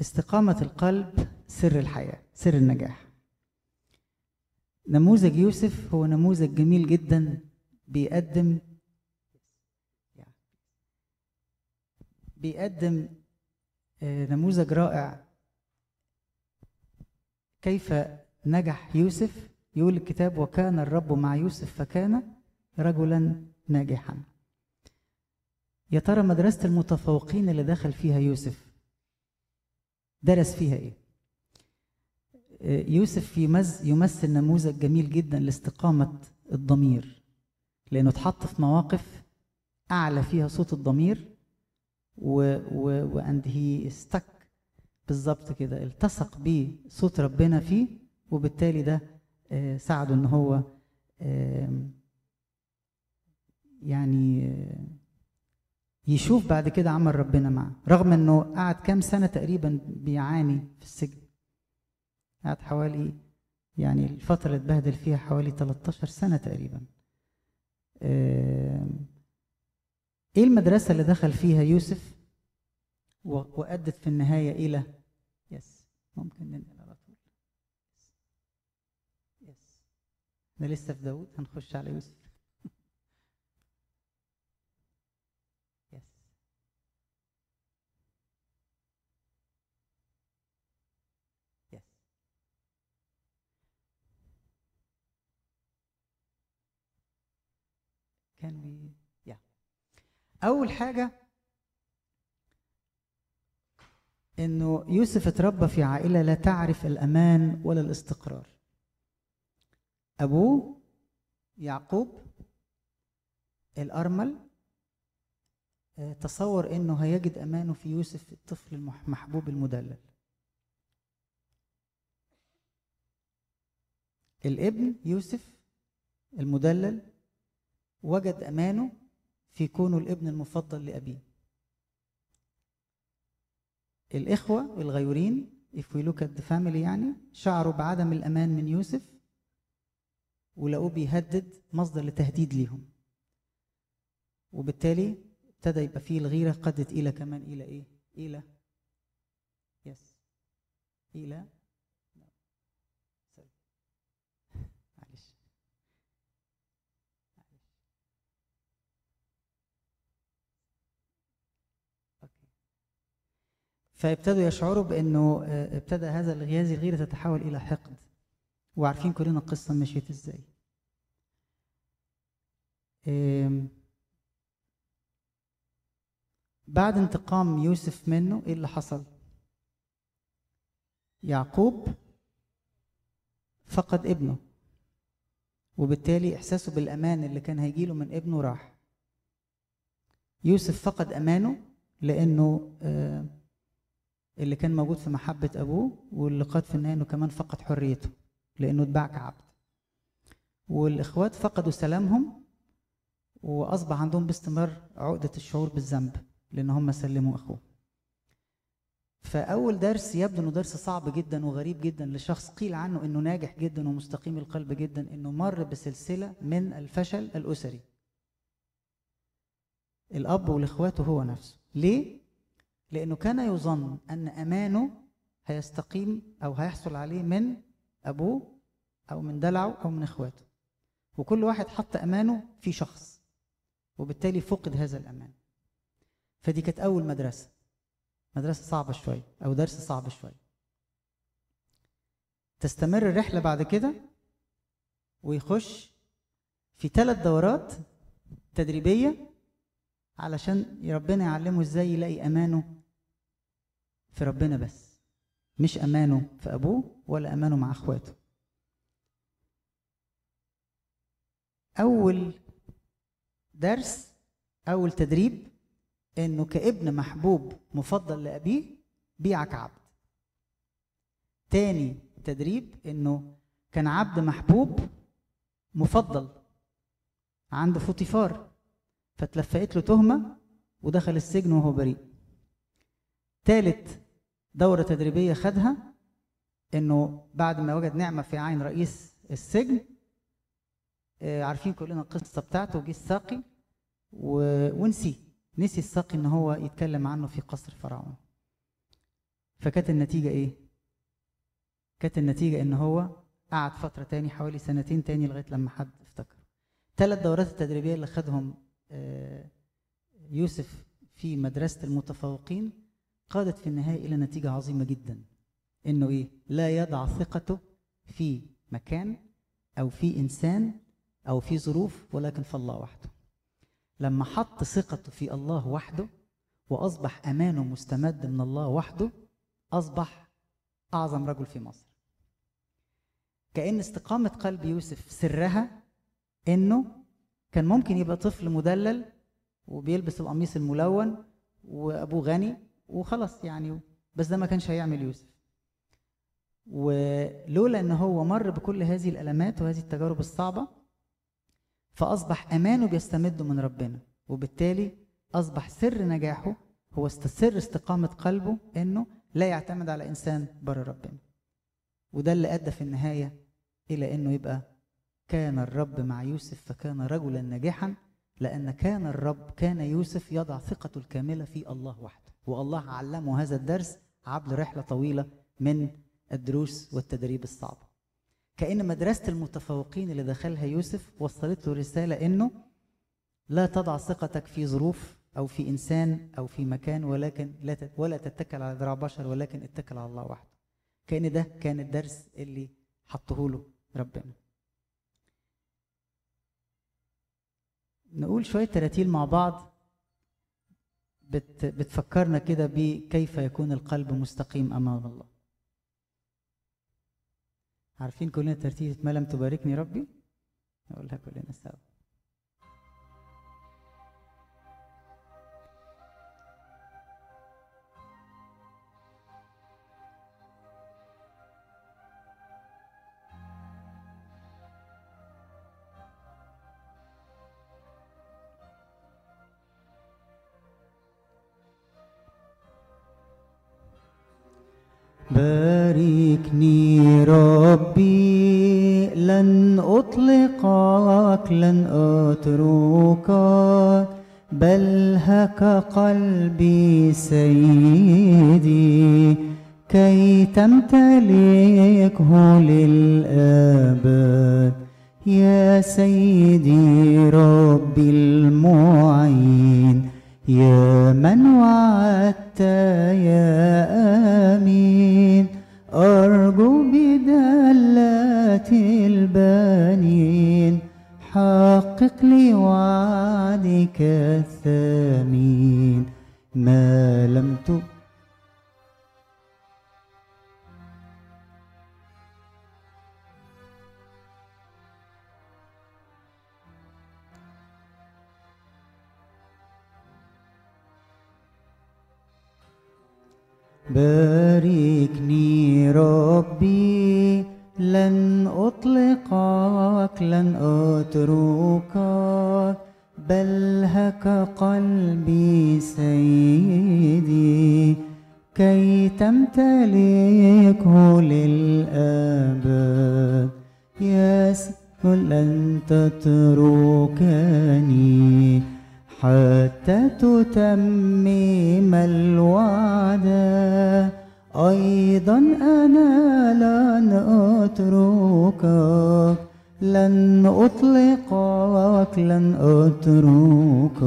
استقامة القلب سر الحياة سر النجاح. نموذج يوسف هو نموذج جميل جدا بيقدم بيقدم آه، نموذج رائع. كيف نجح يوسف؟ يقول الكتاب وكان الرب مع يوسف فكان رجلا ناجحا يا ترى مدرسة المتفوقين اللي دخل فيها يوسف درس فيها إيه؟ آه، يوسف يمثل نموذج جميل جدا لاستقامة الضمير لأنه اتحط في مواقف أعلى فيها صوت الضمير و و وأند هي استك بالظبط كده التصق بصوت ربنا فيه وبالتالي ده آه، ساعده إن هو يعني آه، يشوف بعد كده عمل ربنا معاه. رغم إنه قعد كام سنة تقريبا بيعاني في السجن. قعد حوالي يعني الفترة اللي اتبهدل فيها حوالي 13 سنة تقريبا. إيه المدرسة اللي دخل فيها يوسف؟ وأدت في النهاية إلى؟ يس ممكن ننقل على طول. yes إحنا لسه في داود هنخش على يوسف yes yes كان بي يا أول حاجة إنه يوسف اتربى في عائلة لا تعرف الأمان ولا الاستقرار. أبوه يعقوب الأرمل آه، تصور إنه هيجد أمانه في يوسف الطفل المحبوب المدلل. الابن يوسف المدلل وجد أمانه في كونه الابن المفضل لأبيه. الإخوة الغيورين if we look at the family يعني شعروا بعدم الأمان من يوسف ولقوه بيهدد مصدر لتهديد ليهم. وبالتالي ابتدى يبقى فيه الغيرة قدت إلى كمان إلى إيه؟ إلى يس إلى فابتدوا يشعروا بأنه آه، ابتدى هذا الغياز الغيرة تتحول إلى حقد. وعارفين كلنا القصة مشيت إزاي. بعد انتقام يوسف منه إيه اللي حصل؟ يعقوب فقد ابنه. وبالتالي إحساسه بالأمان اللي كان هيجيله من ابنه راح. يوسف فقد أمانه لأنه آه اللي كان موجود في محبة أبوه واللي قاد في النهاية إنه كمان فقد حريته لأنه اتباع كعبد. والإخوات فقدوا سلامهم وأصبح عندهم باستمرار عقدة الشعور بالذنب لأن هم سلموا أخوه. فأول درس يبدو إنه درس صعب جدا وغريب جدا لشخص قيل عنه إنه ناجح جدا ومستقيم القلب جدا إنه مر بسلسلة من الفشل الأسري. الأب والإخوات هو نفسه. ليه؟ لأنه كان يظن أن أمانه هيستقيم أو هيحصل عليه من أبوه أو من دلعه أو من إخواته. وكل واحد حط أمانه في شخص وبالتالي فقد هذا الأمان. فدي كانت أول مدرسة. مدرسة صعبة شوية أو درس صعب شوية. تستمر الرحلة بعد كده ويخش في ثلاث دورات تدريبية علشان ربنا يعلمه إزاي يلاقي أمانه في ربنا بس. مش أمانه في أبوه ولا أمانه مع أخواته. أول درس أول تدريب إنه كابن محبوب مفضل لأبيه بيعك عبد تاني تدريب إنه كان عبد محبوب مفضل. عند فوطيفار فتلفقت له تهمة ودخل السجن وهو بريء. ثالث دورة تدريبية خدها إنه بعد ما وجد نعمة في عين رئيس السجن آه، عارفين كلنا القصة بتاعته جه الساقي ونسي نسي الساقي إن هو يتكلم عنه في قصر فرعون فكانت النتيجة إيه؟ كانت النتيجة إن هو قعد فترة تاني حوالي سنتين تاني لغاية لما حد افتكر ثلاث دورات التدريبية اللي خدهم آه، يوسف في مدرسة المتفوقين قادت في النهاية إلى نتيجة عظيمة جدا. إنه إيه؟ لا يضع ثقته في مكان أو في إنسان أو في ظروف ولكن في الله وحده. لما حط ثقته في الله وحده وأصبح أمانه مستمد من الله وحده أصبح أعظم رجل في مصر. كأن استقامة قلب يوسف سرها إنه كان ممكن يبقى طفل مدلل وبيلبس القميص الملون وأبوه غني وخلاص يعني. بس ده ما كانش هيعمل يوسف. ولولا إن هو مر بكل هذه الألمات وهذه التجارب الصعبة فأصبح أمانه بيستمد من ربنا. وبالتالي أصبح سر نجاحه هو سر استقامة قلبه إنه لا يعتمد على إنسان بر ربنا. وده اللي أدى في النهاية إلى إنه يبقى كان الرب مع يوسف فكان رجلا ناجحا لأن كان الرب كان يوسف يضع ثقته الكاملة في الله وحده. والله علمه هذا الدرس عبر رحلة طويلة من الدروس والتدريب الصعبة كأن مدرسة المتفوقين اللي دخلها يوسف وصلت له رسالة إنه لا تضع ثقتك في ظروف أو في إنسان أو في مكان ولكن لا ولا تتكل على ذراع بشر ولكن اتكل على الله وحده. كأن ده كان الدرس اللي حطه له ربنا. نقول شوية تراتيل مع بعض. بت بتفكرنا كده بكيف يكون القلب مستقيم أمام الله. عارفين كلنا ترتيبة ما لم تباركني ربي؟ نقولها كلنا سوا. باركني ربي لن أطلقك لن أتركك بل هك قلبي سيدي كي تمتلكه للأبد. يا سيدي ربي المعين يا من وعدت يا آمين. أرجو بدلة البنين. حقق لي وعدك الثمين. ما لم تؤ باركني ربي لن أطلقك لن أتركك بل هك قلبي سيدي كي تمتلكه للأبد. يس لن تتركني. حتى تتمم الوعد. أيضا أنا لن أتركك لن أطلقك لن أتركك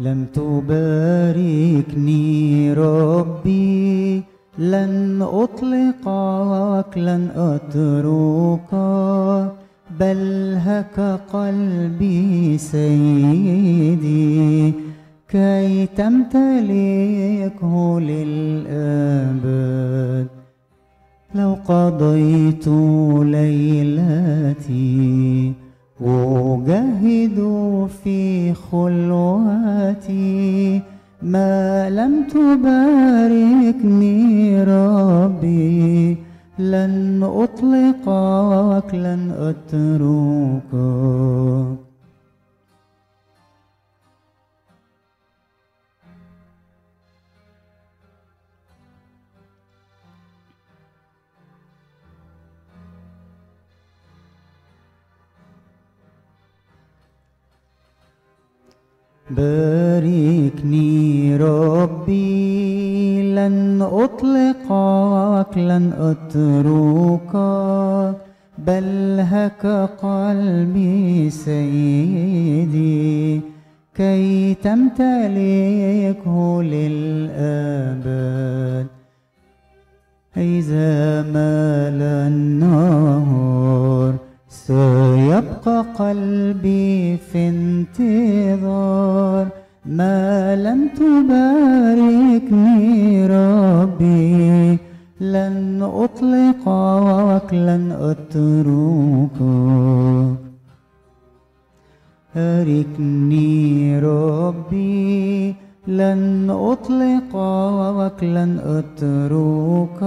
لم تباركني ربي لن أطلقك لن أتركك بل هك قلبي سيدي. كي تمتلكه للأبد. لو قضيت ليلتي أجاهد في خلوتي ما لم تباركني ربي. لن أطلقك لن أتركك. باركني ربي لن أطلقك لن أتركك. بل هك قلبي سيدي كي تمتلكه للأبد. إذا مال النهار سيبقى قلبي في انتظار. ما لم تباركني ربي لن أطلقك لن أتركك باركني ربي لن أطلقك لن أتركك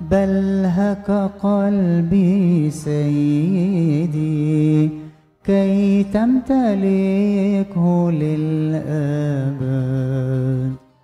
بل هك قلبي سيدي كي تمتلكه للأبد.